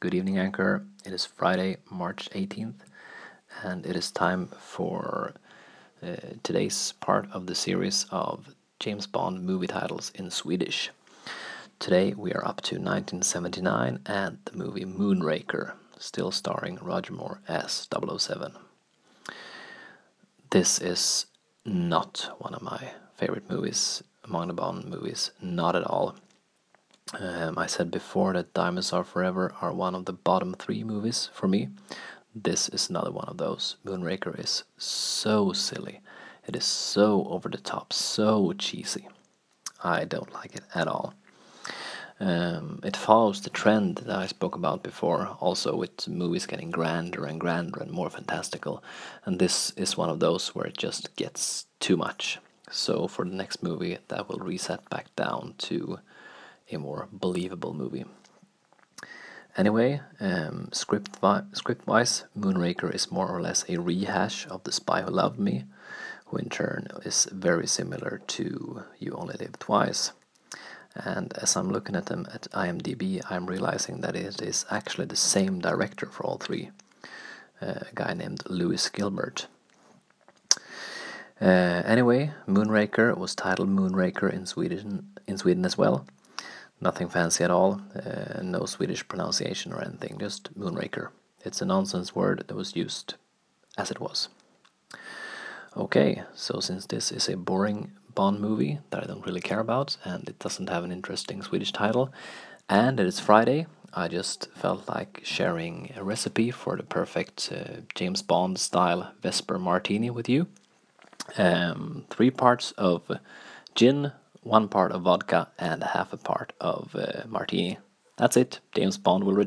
Good evening, Anchor. It is Friday, March 18th, and it is time for uh, today's part of the series of James Bond movie titles in Swedish. Today we are up to 1979 and the movie Moonraker, still starring Roger Moore as 007. This is not one of my favorite movies among the Bond movies, not at all. Um, I said before that Diamonds Are Forever are one of the bottom three movies for me. This is another one of those. Moonraker is so silly. It is so over the top, so cheesy. I don't like it at all. Um, it follows the trend that I spoke about before, also with movies getting grander and grander and more fantastical. And this is one of those where it just gets too much. So for the next movie, that will reset back down to a more believable movie. Anyway, um, script script wise, Moonraker is more or less a rehash of The Spy Who Loved Me, who in turn is very similar to You Only Live Twice. And as I'm looking at them at IMDb, I'm realizing that it is actually the same director for all three, uh, a guy named Lewis Gilbert. Uh, anyway, Moonraker was titled Moonraker in Sweden in Sweden as well, Nothing fancy at all, uh, no Swedish pronunciation or anything, just Moonraker. It's a nonsense word that was used as it was. Okay, so since this is a boring Bond movie that I don't really care about and it doesn't have an interesting Swedish title, and it is Friday, I just felt like sharing a recipe for the perfect uh, James Bond style Vesper Martini with you. Um, three parts of gin, one part of vodka and half a part of uh, martini. That's it. James Bond will.